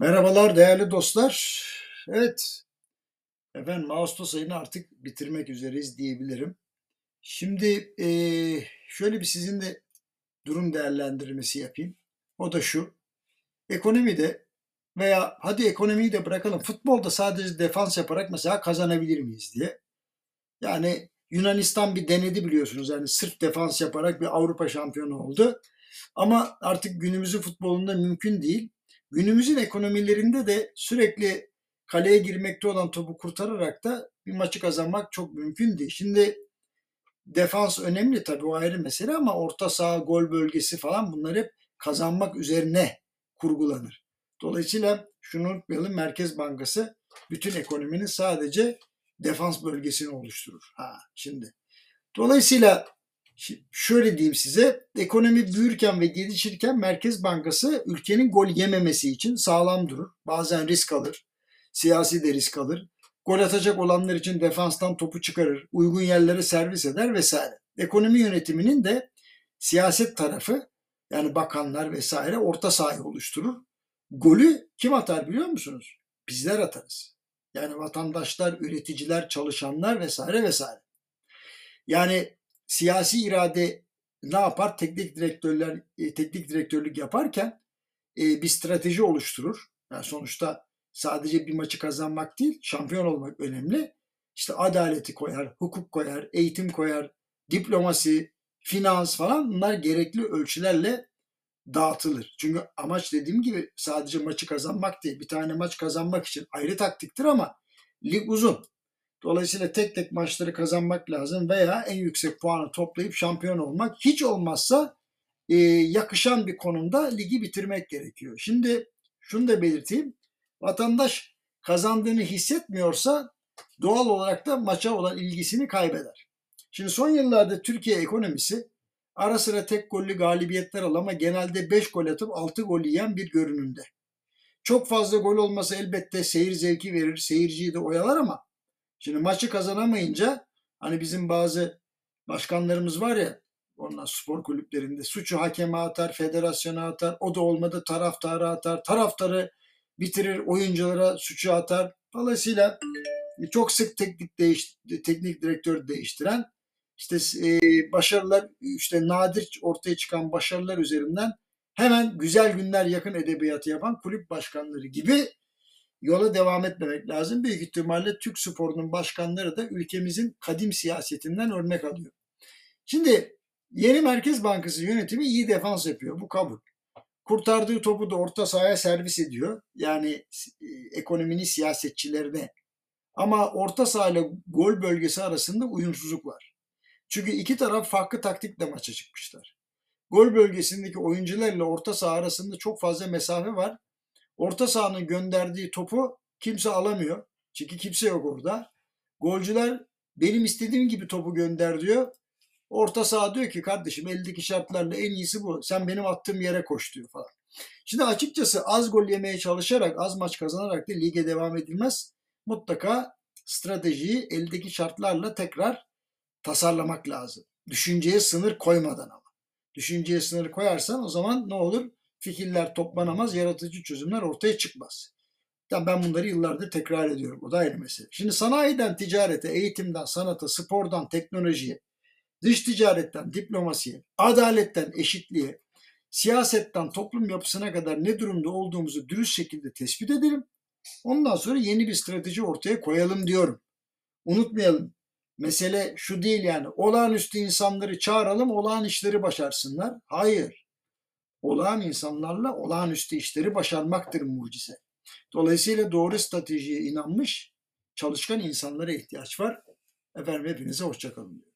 Merhabalar değerli dostlar. Evet, efendim Ağustos ayını artık bitirmek üzereyiz diyebilirim. Şimdi eee, şöyle bir sizinle durum değerlendirmesi yapayım. O da şu. Ekonomide veya hadi ekonomiyi de bırakalım. Futbolda sadece defans yaparak mesela kazanabilir miyiz diye. Yani Yunanistan bir denedi biliyorsunuz. Yani sırf defans yaparak bir Avrupa şampiyonu oldu. Ama artık günümüzün futbolunda mümkün değil. Günümüzün ekonomilerinde de sürekli kaleye girmekte olan topu kurtararak da bir maçı kazanmak çok mümkün değil. Şimdi defans önemli tabii o ayrı mesele ama orta saha, gol bölgesi falan bunlar hep kazanmak üzerine kurgulanır. Dolayısıyla şunu unutmayalım Merkez Bankası bütün ekonominin sadece defans bölgesini oluşturur. Ha şimdi. Dolayısıyla şöyle diyeyim size, ekonomi büyürken ve gelişirken Merkez Bankası ülkenin gol yememesi için sağlam durur. Bazen risk alır, siyasi de risk alır. Gol atacak olanlar için defanstan topu çıkarır, uygun yerlere servis eder vesaire. Ekonomi yönetiminin de siyaset tarafı yani bakanlar vesaire orta sahayı oluşturur. Golü kim atar biliyor musunuz? Bizler atarız. Yani vatandaşlar, üreticiler, çalışanlar vesaire vesaire. Yani siyasi irade ne yapar? Teknik direktörler e, teknik direktörlük yaparken e, bir strateji oluşturur. Yani sonuçta sadece bir maçı kazanmak değil, şampiyon olmak önemli. İşte adaleti koyar, hukuk koyar, eğitim koyar, diplomasi, finans falan bunlar gerekli ölçülerle dağıtılır. Çünkü amaç dediğim gibi sadece maçı kazanmak değil. Bir tane maç kazanmak için ayrı taktiktir ama lig uzun. Dolayısıyla tek tek maçları kazanmak lazım veya en yüksek puanı toplayıp şampiyon olmak. Hiç olmazsa e, yakışan bir konumda ligi bitirmek gerekiyor. Şimdi şunu da belirteyim. Vatandaş kazandığını hissetmiyorsa doğal olarak da maça olan ilgisini kaybeder. Şimdi son yıllarda Türkiye ekonomisi ara sıra tek gollü galibiyetler al ama genelde 5 gol atıp 6 gol yiyen bir görünümde. Çok fazla gol olması elbette seyir zevki verir, seyirciyi de oyalar ama Şimdi maçı kazanamayınca hani bizim bazı başkanlarımız var ya onlar spor kulüplerinde suçu hakeme atar, federasyona atar, o da olmadı taraftarı atar, taraftarı bitirir, oyunculara suçu atar. Dolayısıyla çok sık teknik değiş, teknik direktör değiştiren işte e, başarılar işte nadir ortaya çıkan başarılar üzerinden hemen güzel günler yakın edebiyatı yapan kulüp başkanları gibi yola devam etmemek lazım. Büyük ihtimalle Türk sporunun başkanları da ülkemizin kadim siyasetinden örnek alıyor. Şimdi yeni Merkez Bankası yönetimi iyi defans yapıyor. Bu kabul. Kurtardığı topu da orta sahaya servis ediyor. Yani e, ekonominin siyasetçilerine. Ama orta saha ile gol bölgesi arasında uyumsuzluk var. Çünkü iki taraf farklı taktikle maça çıkmışlar. Gol bölgesindeki oyuncularla orta saha arasında çok fazla mesafe var Orta sahanın gönderdiği topu kimse alamıyor. Çünkü kimse yok orada. Golcüler benim istediğim gibi topu gönder diyor. Orta saha diyor ki kardeşim eldeki şartlarla en iyisi bu. Sen benim attığım yere koş diyor falan. Şimdi açıkçası az gol yemeye çalışarak, az maç kazanarak da lige devam edilmez. Mutlaka stratejiyi eldeki şartlarla tekrar tasarlamak lazım. Düşünceye sınır koymadan ama. Düşünceye sınır koyarsan o zaman ne olur? Fikirler toplanamaz, yaratıcı çözümler ortaya çıkmaz. Yani ben bunları yıllardır tekrar ediyorum. O da ayrı mesele. Şimdi sanayiden ticarete, eğitimden sanata, spordan teknolojiye, dış ticaretten diplomasiye, adaletten eşitliğe, siyasetten toplum yapısına kadar ne durumda olduğumuzu dürüst şekilde tespit edelim. Ondan sonra yeni bir strateji ortaya koyalım diyorum. Unutmayalım. Mesele şu değil yani. Olağanüstü insanları çağıralım, olağan işleri başarsınlar. Hayır olağan insanlarla olağanüstü işleri başarmaktır mucize. Dolayısıyla doğru stratejiye inanmış çalışkan insanlara ihtiyaç var. Efendim hepinize hoşçakalın diyor.